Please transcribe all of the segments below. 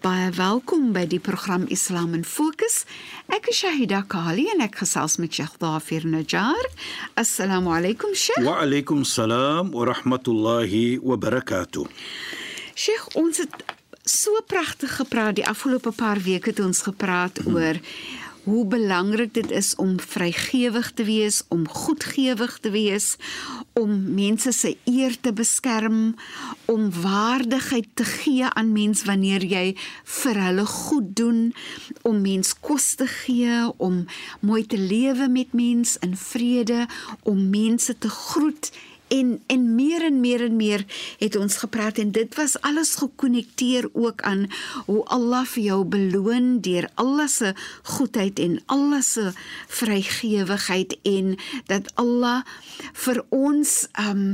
Baie welkom by die program Islam in Fokus. Ek is Shahida Kali en ek gesels met Sheikh Dafir Najjar. Assalamu alaykum Sheikh. Wa alaykum salaam wa rahmatullahi wa barakatuh. Sheikh, ons het so pragtig gepraat die afgelope paar weke het ons gepraat hmm. oor hoe belangrik dit is om vrygewig te wees, om goedgewig te wees, om mense se eer te beskerm, om waardigheid te gee aan mens wanneer jy vir hulle goed doen, om mens kos te gee, om mooi te lewe met mens in vrede, om mense te groet en en meer en meer en meer het ons gepraat en dit was alles gekonnekteer ook aan hoe Allah vir jou beloon deur Allah se goedheid en Allah se vrygewigheid en dat Allah vir ons um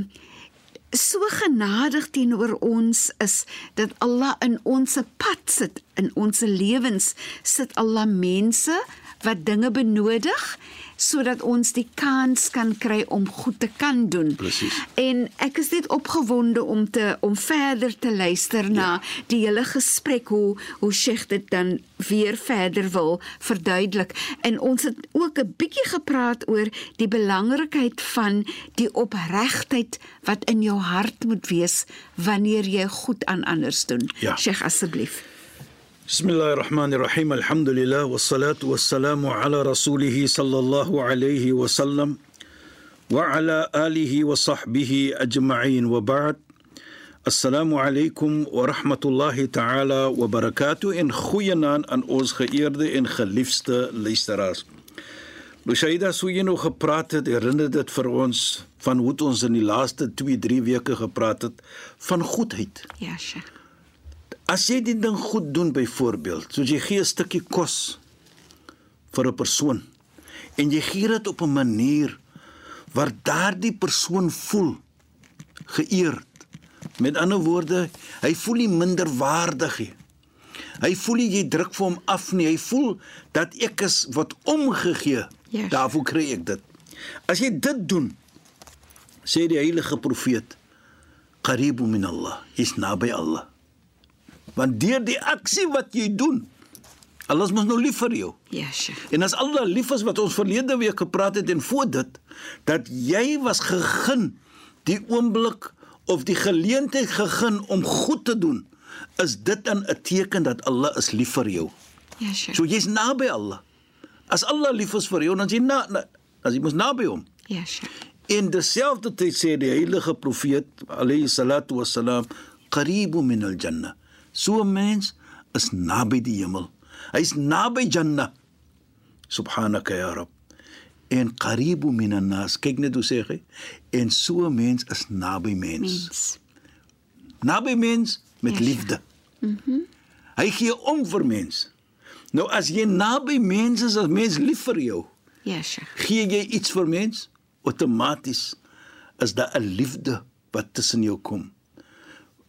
so genadig teenoor ons is dat Allah in ons pad sit in ons lewens sit Allah mense wat dinge benodig sodat ons die kans kan kry om goed te kan doen. Presies. En ek is net opgewonde om te om verder te luister na ja. die hele gesprek hoe hoe Sheikh dit dan weer verder wil verduidelik. En ons het ook 'n bietjie gepraat oor die belangrikheid van die opregtheid wat in jou hart moet wees wanneer jy goed aan ander doen. Ja. Sheikh asseblief. بسم الله الرحمن الرحيم الحمد لله والصلاة والسلام على رسوله صلى الله عليه وسلم وعلى آله وصحبه أجمعين وبعد السلام عليكم ورحمة الله تعالى وبركاته إن خوينان أن أوز geëerde en geliefde luisteraars. Lushaida sou jy nou gepraat het, herinner dit vir ons van hoe ons in die laaste 2-3 weke gepraat het van goedheid. Ja, Sheikh. As jy die ding goed doen byvoorbeeld, soos jy gee 'n stukkie kos vir 'n persoon en jy gee dit op 'n manier waar daardie persoon voel geëerd. Met ander woorde, hy voel nie minderwaardig nie. Hy voel nie jy druk vir hom af nie. Hy voel dat ek is wat omgegee. Yes. Daarvoor kry ek dit. As jy dit doen, sê die heilige profeet, qaribu min Allah, is naby Allah want deur die aksie wat jy doen Allah is mos nou lief vir jou. Ja, Sheikh. En as Allah lief is wat ons verlede week gepraat het en voor dit dat jy was gegun die oomblik of die geleentheid gegun om goed te doen, is dit dan 'n teken dat Allah is lief vir jou. Ja, Sheikh. So jy's naby Allah. As Allah lief is vir jou, dan jy na, na as jy mos naby hom. Ja, Sheikh. In dieselfde tyd sê die heilige profeet alayhi salatu wassalam qaribu min al-jannah So 'n mens is naby die hemel. Hy's naby Jannah. Subhanaka ya Rabb. En qaribu minan nas. Kyk net hoe sê hy. En so 'n mens is naby mens. Mens. Naby mens met Ja, liefde. Mhm. Mm hy gee om vir mens. Nou as jy naby mens is, as mens lief vir jou, ja, Sheikh. gee jy iets vir mens, outomaties is daar 'n liefde wat tussen jou kom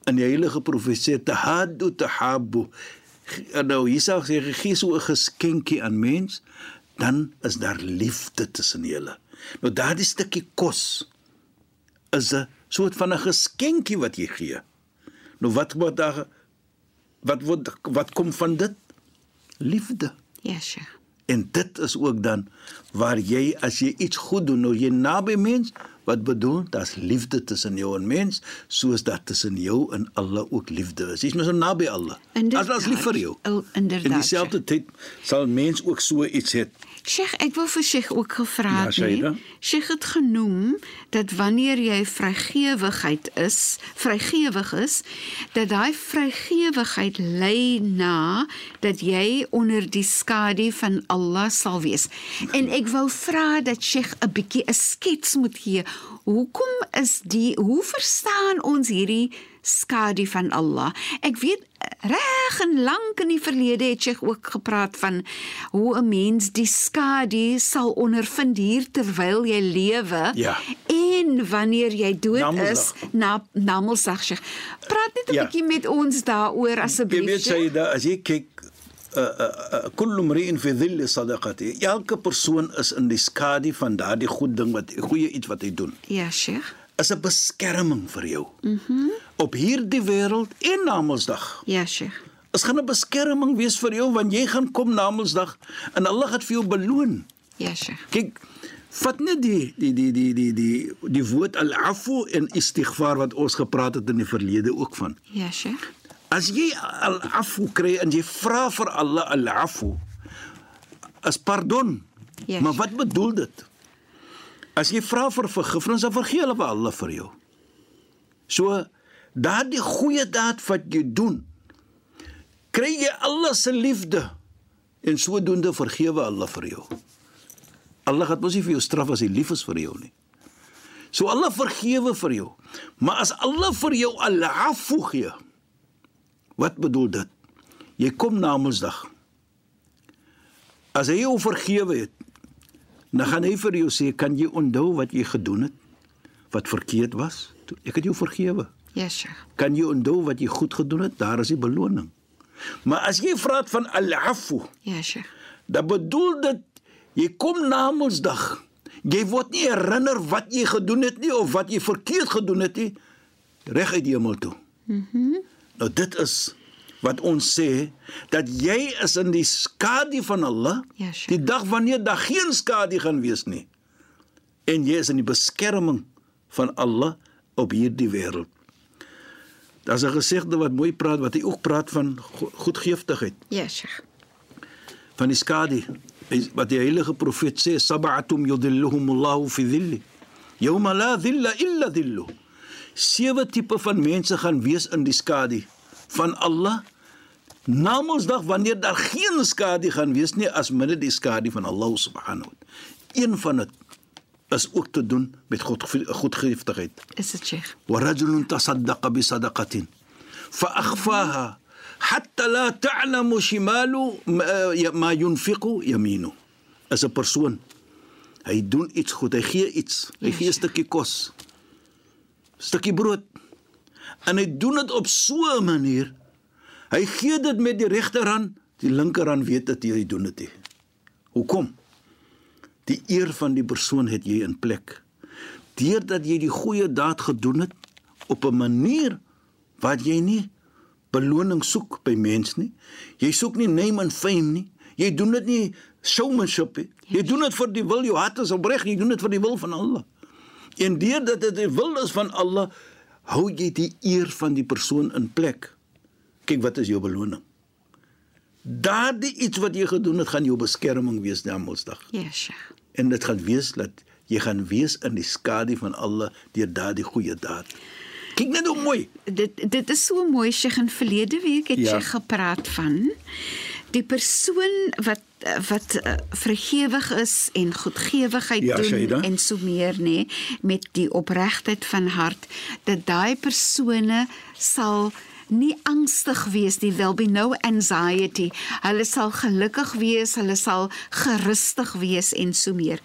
in die heilige profesie tahaddu tahabbu. Nou Isa sê gee so 'n geskenkie aan mens dan is daar liefde tussen julle. Nou daardie stukkie kos is 'n soort van 'n geskenkie wat jy gee. Nou wat word daar wat word wat kom van dit? Liefde. Ja, Sheikh. en dit is ook dan waar jy as jy iets goed doen nou jy naby mens Wat bedoel? Daar's liefde tussen jou en mens, soos dat tussen jou en Allah ook liefde is. Jy's mos so naby Allah. Inderdaad. Allah is lief vir jou. O, inderdaad, In dieselfde tyd sal mens ook so iets hê. Sheikh, ek wou vir Sheikh ook gevra Ja, het, nee. Sheikh het genoem dat wanneer jy vrygewigheid is, vrygewig is, dat daai vrygewigheid lei na dat jy onder die skadu van Allah sal wees. En ek wou vra dat Sheikh 'n bietjie 'n skets moet gee. Hoekom is die hoe verstaan ons hierdie skadu van Allah? Ek weet reg en lank in die verlede het jy ook gepraat van hoe 'n mens die skadu sal ondervind hier terwyl jy lewe Ja. en wanneer jy dood Namedsdag. is na Namedsdag. Sheikh. Praat net 'n Ja. bietjie met ons daaroor Jy asseblief. weet Sheikh. jy dat as jy kyk uh, uh, uh, kullu mri'in fi dhilli sadaqati. Elke persoon is in die skadu van daardie goed ding wat goeie iets wat hy doen. Ja, Sheikh. Is 'n beskerming vir jou. Mhm. Mm Op hierdie wêreld en na Mondsdag. Ja, Sheikh. Is gaan 'n beskerming wees vir jou want jy gaan kom na Mondsdag en Allah gaan vir jou beloon. Ja, Sheikh. Kyk, vat net die die die die die die die woord al-afu en istighfar wat ons gepraat het in die verlede ook van. Ja, Sheikh. As jy al-afu kry en jy vra vir Allah al-afu as pardon. Yes. Maar wat bedoel dit? As jy vra vir vergifnis, dan vergewe Allah vir jou. So daardie goeie daad wat jy doen, kry jy Allah se liefde en sodoende vergewe Allah vir jou. Allah gaan mos nie vir jou straf as hy lief is vir jou nie. So Allah vergewe vir jou. Maar as Allah vir jou al-afu gee, wat bedoel dit? Jy kom na Mondsdag. As hy jou vergewe het, dan gaan hy vir jou sê, "Kan jy onthou wat jy gedoen het wat verkeerd was? Ek het jou vergewe." Ja, Sheikh. Kan jy onthou wat jy goed gedoen het? Daar is die beloning. Maar as jy praat van al-afu, Ja, Sheikh. dan bedoel dit jy kom na Mondsdag. Jy word nie herinner wat jy gedoen het nie of wat jy verkeerd gedoen het nie reg uit die hemel toe. Mhm. Mm nou dit is wat ons sê dat jy is in die skadu van Allah Ja, Sheikh. die dag wanneer daar geen skadu gaan wees nie. En jy is in die beskerming van Allah op hierdie wêreld. Daar's 'n gesegde wat mooi praat wat hy ook praat van go- goedgeeftigheid Ja, Sheikh. van die skadu wat die heilige profeet sê sab'atum yudhilluhumullahu fi dhilli yawma la dhilla illa dhillu sewe tipe van mense gaan wees in die skadu van Allah na Mondsdag wanneer daar geen skadu gaan wees nie as midde die skadu van Allah subhanahu wa ta'ala. Een van dit is ook te doen met God goedgiftigheid. Is dit Sheikh? Wa rajulun tasaddaqa bi sadaqatin fa akhfaha hatta la ta'lamu shimalu eh, ma yunfiqu yaminu. As 'n persoon hy doen iets goed, hy gee iets, hy ja, gee 'n stukkie kos, stukkie brood En hy doen dit op so 'n manier. Hy gee dit met die regterhand, die linkerhand weet dit hy doen dit nie. Hoekom? Die eer van die persoon het jy in plek. Deurdat jy die goeie daad gedoen het op 'n manier wat jy nie beloning soek by mens nie. Jy soek nie name and fame nie. Jy doen dit nie showmanship nie. Jy doen dit vir die wil jou hart is opreg, jy doen dit vir die wil van Allah. En deurdat dit die wil is van Allah, hou jy die eer van die persoon in plek. Kyk wat is jou beloning. Daardie iets wat jy gedoen het, gaan jou beskerming wees na Mondsdag. Ja, Sheikh. En dit gaan wees dat jy gaan wees in die skadu van Allah deur daardie goeie daad. Kyk net hoe mooi. Dit dit is so mooi Sheikh in verlede week het Ja. jy gepraat van die persoon wat wat uh, vergewig is en goedgewigheid Ja, doen Shaida. en so meer nê met die opregtheid van hart dat daai persone sal nie angstig wees nie there'll be no anxiety. Hulle sal gelukkig wees hulle sal gerustig wees en so meer.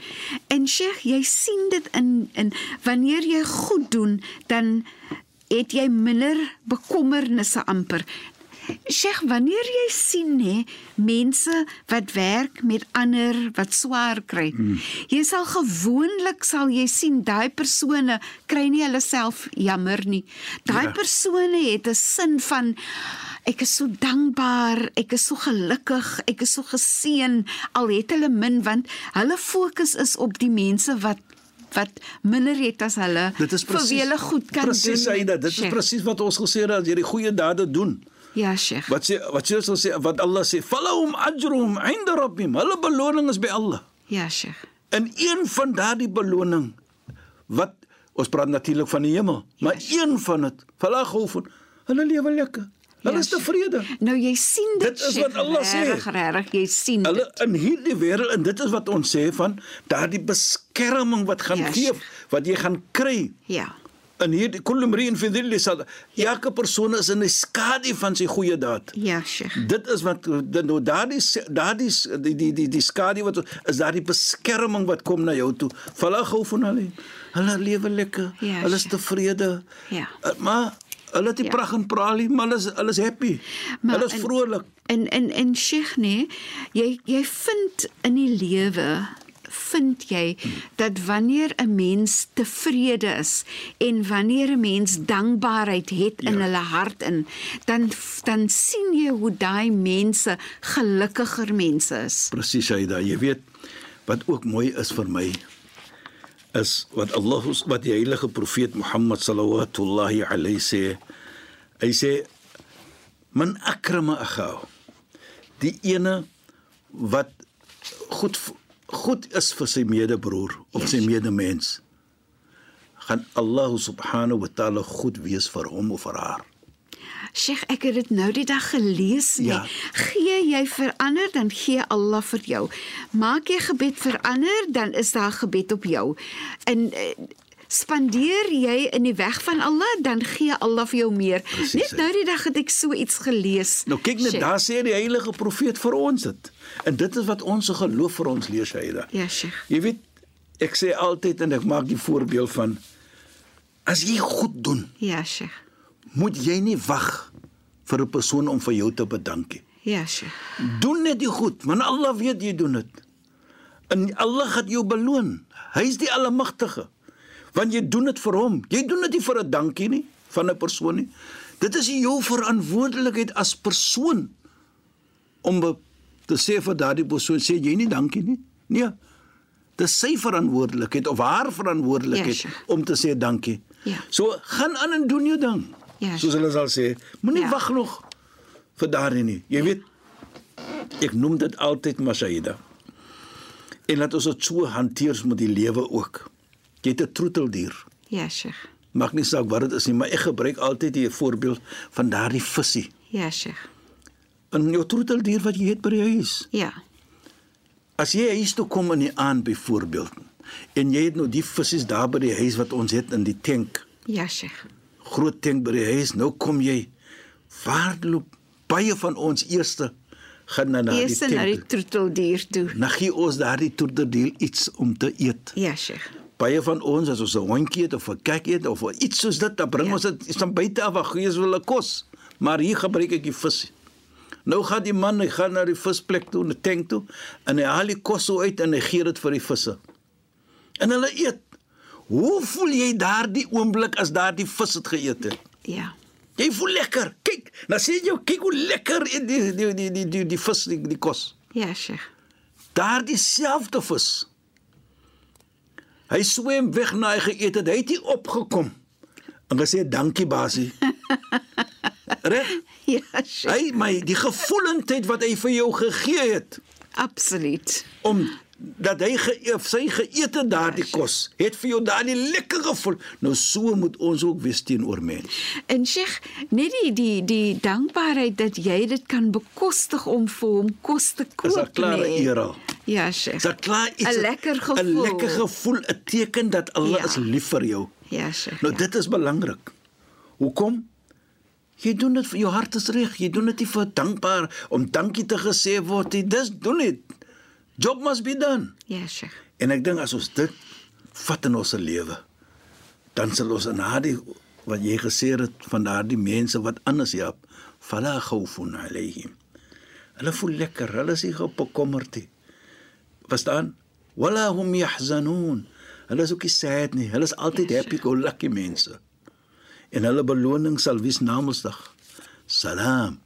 En Sheikh jy sien dit in in wanneer jy goed doen dan het jy minder bekommernisse amper Sheikh, wanneer jy sien nê mense wat werk met ander wat swaar kry. Mm. Jy sal gewoonlik sal jy sien daai persone kry nie hulle self jammer nie. Daai Ja. persone het 'n sin van ek is so dankbaar, ek is so gelukkig, ek is so geseën al het hulle min want hulle fokus is op die mense wat wat minder het as hulle Dit is vir wie hulle goed kan presies, doen. Aida, dit is Sheikh. presies wat ons gesê het as jy die goeie dade doen. Ja, Sheikh. Wat sê wat sê ons sê wat Allah sê, "Falahum ajruhum 'inda rabbihim." Hulle beloning is by Allah. Ja, Sheikh. En een van daardie beloning wat ons praat natuurlik van die hemel, maar een van dit, falah khawfun, hulle lewe lekker. Hulle Ja, is tevrede. Nou jy sien dit, Dit is Sheikh, wat Allah sê. Regtig, regtig, jy sien Hulle dit. in hierdie wêreld en dit is wat ons sê van daardie beskerming wat gaan Ja, gee, Sheikh. wat jy gaan kry. Ja. In hierdie kullu mri'in fi dhilli sad. Elke persoon is in 'n skadu van sy goeie daad. Ja, Sheikh. Dit is wat dit nou daardie daardie die die die, die skadu wat is daardie beskerming wat kom na jou toe. Vala gou van hulle. Hulle lewe lekker. Ja, hulle is tevrede. Ja. Uh, Maar hulle het die Ja. pragt en pralie, maar hulle is hulle is happy. Maar hulle is in- vrolik. En en en Sheikh nee, jy jy vind in die lewe vind jy dat wanneer 'n mens tevrede is en wanneer 'n mens dankbaarheid het in Ja. hulle hart in dan dan sien jy hoe daai mense gelukkiger mense is. Presies Aida, jy weet wat ook mooi is vir my is wat Allah wat die heilige profeet Mohammed sallallahu alayhi sê. Hy sê man akrama akhaw. Die ene wat goed goed is vir sy medebroer of sy Yes. medemens gaan Allah subhanahu wa ta'ala goed wees vir hom of vir haar. Sheikh, ek het dit nou die dag gelees. Nee. Ja. Gee jy vir ander, dan gee Allah vir jou. Maak jy gebed vir ander, dan is daar gebed op jou. En eh, spandeer jy in die weg van Allah, dan gee Allah vir jou meer. Precies, Net nou die dag het ek so iets gelees. Nou kyk net daar sê die heilige profeet vir ons dit. En dit is wat ons se geloof vir ons leer Shaida. Ja, Sheikh. Jy weet, ek sê altyd en ek maak die voorbeeld van as jy goed doen, Ja, Sheikh. moet jy nie wag vir 'n persoon om vir jou te bedank nie. Ja, Sheikh. Doen net die goed, want Allah weet jy doen dit. En Allah gaan jou beloon. Hy is die Almagtige. Want jy doen dit vir hom. Jy doen dit nie vir 'n dankie nie van 'n persoon nie. Dit is jou verantwoordelikheid as persoon om te sê vir daardie persoon sê jy nie dankie nie. Nee. Dis sy verantwoordelikheid of haar verantwoordelikheid Ja, sure. om te sê dankie. Ja. So gaan aan en doen jou ding. Ja, Soos hulle sal sê, moenie Ja. wag nog vir daardie nie. Jy weet ek noem dit altyd Mashaida. En laat ons dit so hanteer met die lewe ook. Jy het 'n troeteldier. Ja, Sheikh. Maak nie saak wat dit is nie, maar ek gebruik altyd die voorbeeld van daardie visie. Ja, Sheikh. In jou troeteldier wat jy het by die huis. Ja. As jy huis toe kom in die aand byvoorbeeld en jy het nou die visse daar by die huis wat ons het in die tank, Ja, Sheikh. groot tank by die huis, nou kom jy waarloop baie van ons eerste gaan na na die Eers na die tank. troeteldier toe. Nou gee ons daardie troeteldier iets om te eet. Ja, Sheikh. Baie van ons as ons 'n hondjie het of 'n kek het of iets soos dit, dan bring Ja. ons dit van buite af, gee ons hulle kos. Maar hier gebruik ek die vis. Nou gaan die man, hy gaan na die visplek toe, 'n tank toe en hy haal die kos uit en hy gee dit vir die visse. En hulle eet. Hoe voel jy daardie oomblik as daardie vis het geëet het? Ja. Jy voel lekker. Kyk, nou sê jy kyk hoe lekker eet die die die die die, die vis die, die kos. Ja, Sheikh. Daardie selfde vis. Hy swem weg na hy geëet het. Hy het nie opgekom en gesê dankie basie. Reg? Ja, Sheikh. Hy my die gevoelendheid wat hy vir jou gegee het Absoluut. om dat hy ge, sy geëet het daardie Ja, kos, het vir jou daardie lekker gevoel. Nou so moet ons ook wees teenoor mense. En Sheikh, net die die die dankbaarheid dat jy dit kan bekostig om vir hom kos te koop. Is 'n klare nee. eer al. Ja, Sheikh. Dit klaar iets 'n lekker gevoel. 'n lekker gevoel, 'n teken dat Allah Ja. is lief vir jou. Ja, Sheikh. Nou ja. dit is belangrik. Hoekom? Jy doen dit vir jou hart is reg. Jy doen dit nie vir dankbaar om dankie te gesê word nie. Dis doen dit. Job must be done. Ja, Sheikh. En ek dink as ons dit vat in ons lewe, dan sal ons na die wat jy gesê het van daardie mense wat anders help, fala khawfun alayhim. Hulle voel lekker, hulle is nie bekommerd nie. Verstaan? Wala hum yahzanun. Hulle is ook nie sad nie. Hulle is altyd Ja, happy go lucky mense. En hulle beloning sal wees namelsdag. Salam.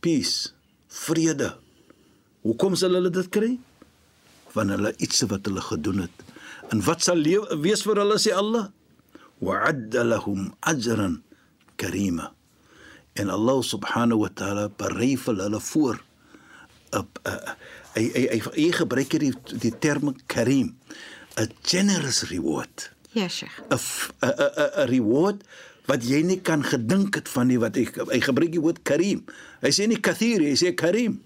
Peace. Vrede. Hoekom sal hulle dit kry? Van hulle iets wat hulle gedoen het En wat sal wees vir hulle sê Allah? Wa'adda lahum ajran karima. En Allah subhanahu wa ta'ala berei vir hulle voor op hy hy hy, hy gebruik hier die, die term karim, a generous reward. Ja, Sheikh. 'n 'n 'n 'n reward wat jy nie kan gedink het van nie wat hy hy gebruik die woord karim. Hy sê nie kathir, hy sê karim.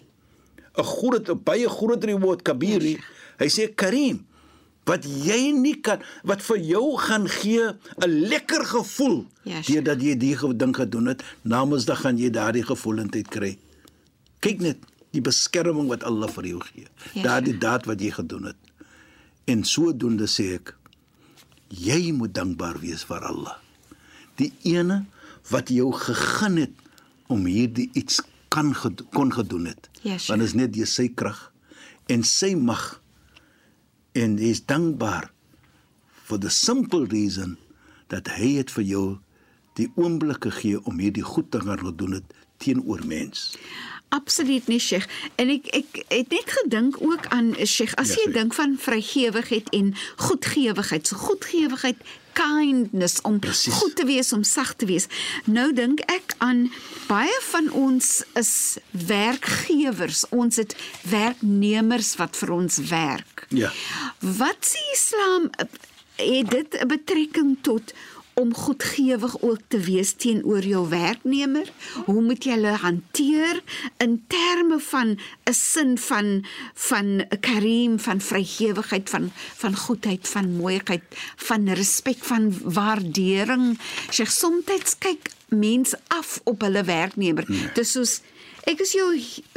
'n groot 'n baie groot reward kabiri. Hy sê karim wat jy nie kan wat vir jou gaan gee 'n lekker gevoel Ja, Sheikh. deurdat jy die ding gedoen het. Namens dan gaan jy daardie gevoelendheid kry. Kyk net die beskerming wat Allah vir jou gee. Ja, daardie daad wat jy gedoen het. En sodoende sê ek jy moet dankbaar wees vir Allah. Die ene wat jou gegeen het om hierdie iets kan gedo- kon gedoen het. Ja, Sheikh. Want is net deur sy krag en sy mag en jy is dankbaar for the simple reason dat hy het vir jou die oomblik gegee om hierdie goed te gaan doen het teenoor mens. Absoluut nie, Sheikh. En ek ek het net gedink ook aan Sheikh, as Ja, jy sorry. dink van vrygewigheid en goedgewigheid, so goedgewigheid, kindness om Presies. goed te wees, om sag te wees. Nou dink ek aan baie van ons is werkgewers. Ons het werknemers wat vir ons werk. Ja. Wat sê Islam eh, het dit 'n betrekking tot om goedgewig ook te wees teenoor jou werknemer? Hoe moet jy hulle hanteer in terme van 'n sin van van karim, van vrygewigheid, van van goedheid, van mooiheid, van respek, van waardering? Sy soms kyk mense af op hulle werknemer. Nee. Dis soos Ek is jou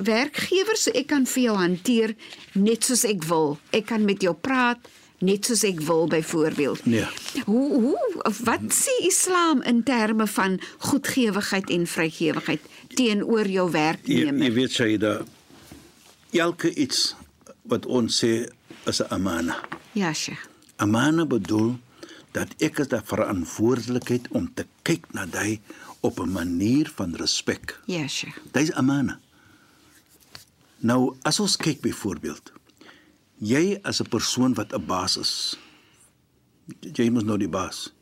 werkgewer, so ek kan vir jou hanteer net soos ek wil. Ek kan met jou praat net soos ek wil byvoorbeeld. Nee. Hoe hoe wat sê Islam in terme van goedgewigheid en vrygewigheid teenoor jou Jy, werknemer? jy weet Shaida, elke iets wat ons sê is 'n amana. Ja, Sheikh. Amana bedoel dat ek het 'n verantwoordelikheid om te kyk na jy op 'n manier van respek. Ja, Sheikh. Dis amana. Nou, as ons kyk byvoorbeeld, jy as 'n persoon wat 'n baas is. Jy moet nou die baas.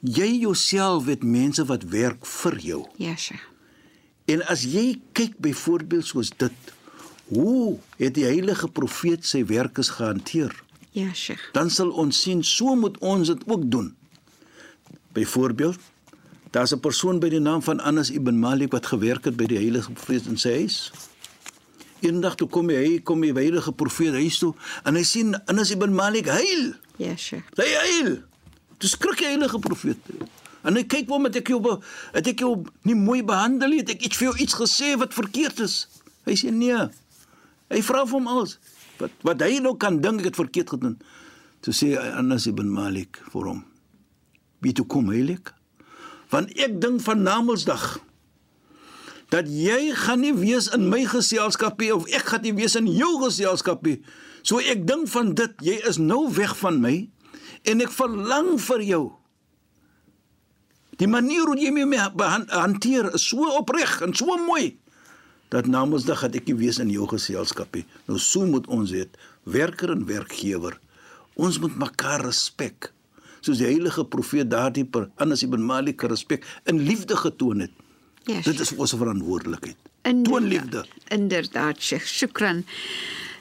Jy jouself het mense wat werk vir jou. Ja, Sheikh. En as jy kyk byvoorbeeld soos dit, hoe het die heilige profeet sy werkers gehanteer? Ja, Sheikh. Dan sal ons sien so moet ons dit ook doen. Byvoorbeeld, daar's 'n persoon by die naam van Anas ibn Malik wat gewerk het by die heilige profeet in sy huis. Eendag toe kom hy, kom die heilige profeet huis toe en hy sien Anas ibn Malik huil. Ja, Sheikh. Hy huil. Dis skrik die heilige profeet. En hy kyk waarom het ek jou het ek jou nie mooi behandel nie, het ek iets vir jou iets gesê wat verkeerd is. Hy sê nee. Hy vra vir hom alles. Wat wat hy nou kan dink ek het verkeerd gedoen. Toe sê Anas ibn Malik vir hom: "Wie toe kom heilig? Want ek dink van Namedsdag dat jy gaan nie wees in my geselskap nie of ek gaan nie wees in jou geselskap nie. So ek dink van dit, jy is nou weg van my en ek verlang vir jou. Die manier hoe jy my hanteer is so opreg en so mooi dat Namedsdag gaan ek nie wees in jou geselskap nie. Nou so moet ons weet, werker en werkgewer, ons moet mekaar respek. Soos die heilige profeet daardie per Anas ibn Malik respek in liefde getoon het. Ja, Dit is ons verantwoordelikheid. Toon liefde. Inderdaad, Sheikh. Shukran.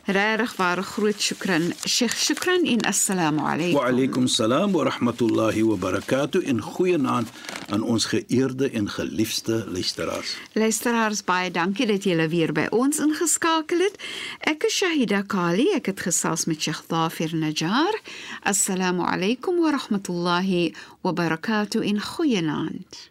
Regtig waar groot shukran. Sheikh, shukran en assalamu alaykum. Wa alaykum salaam wa rahmatullahi wa barakatuh in goeie naam aan ons geëerde en geliefde luisteraars. Luisteraars, baie dankie dat julle weer by ons ingeskakel het. Ek is Shahida Kali. Ek het gesels met Sheikh Dafir Najjar. Assalamu alaykum wa rahmatullahi wa barakatuh in goeienaand.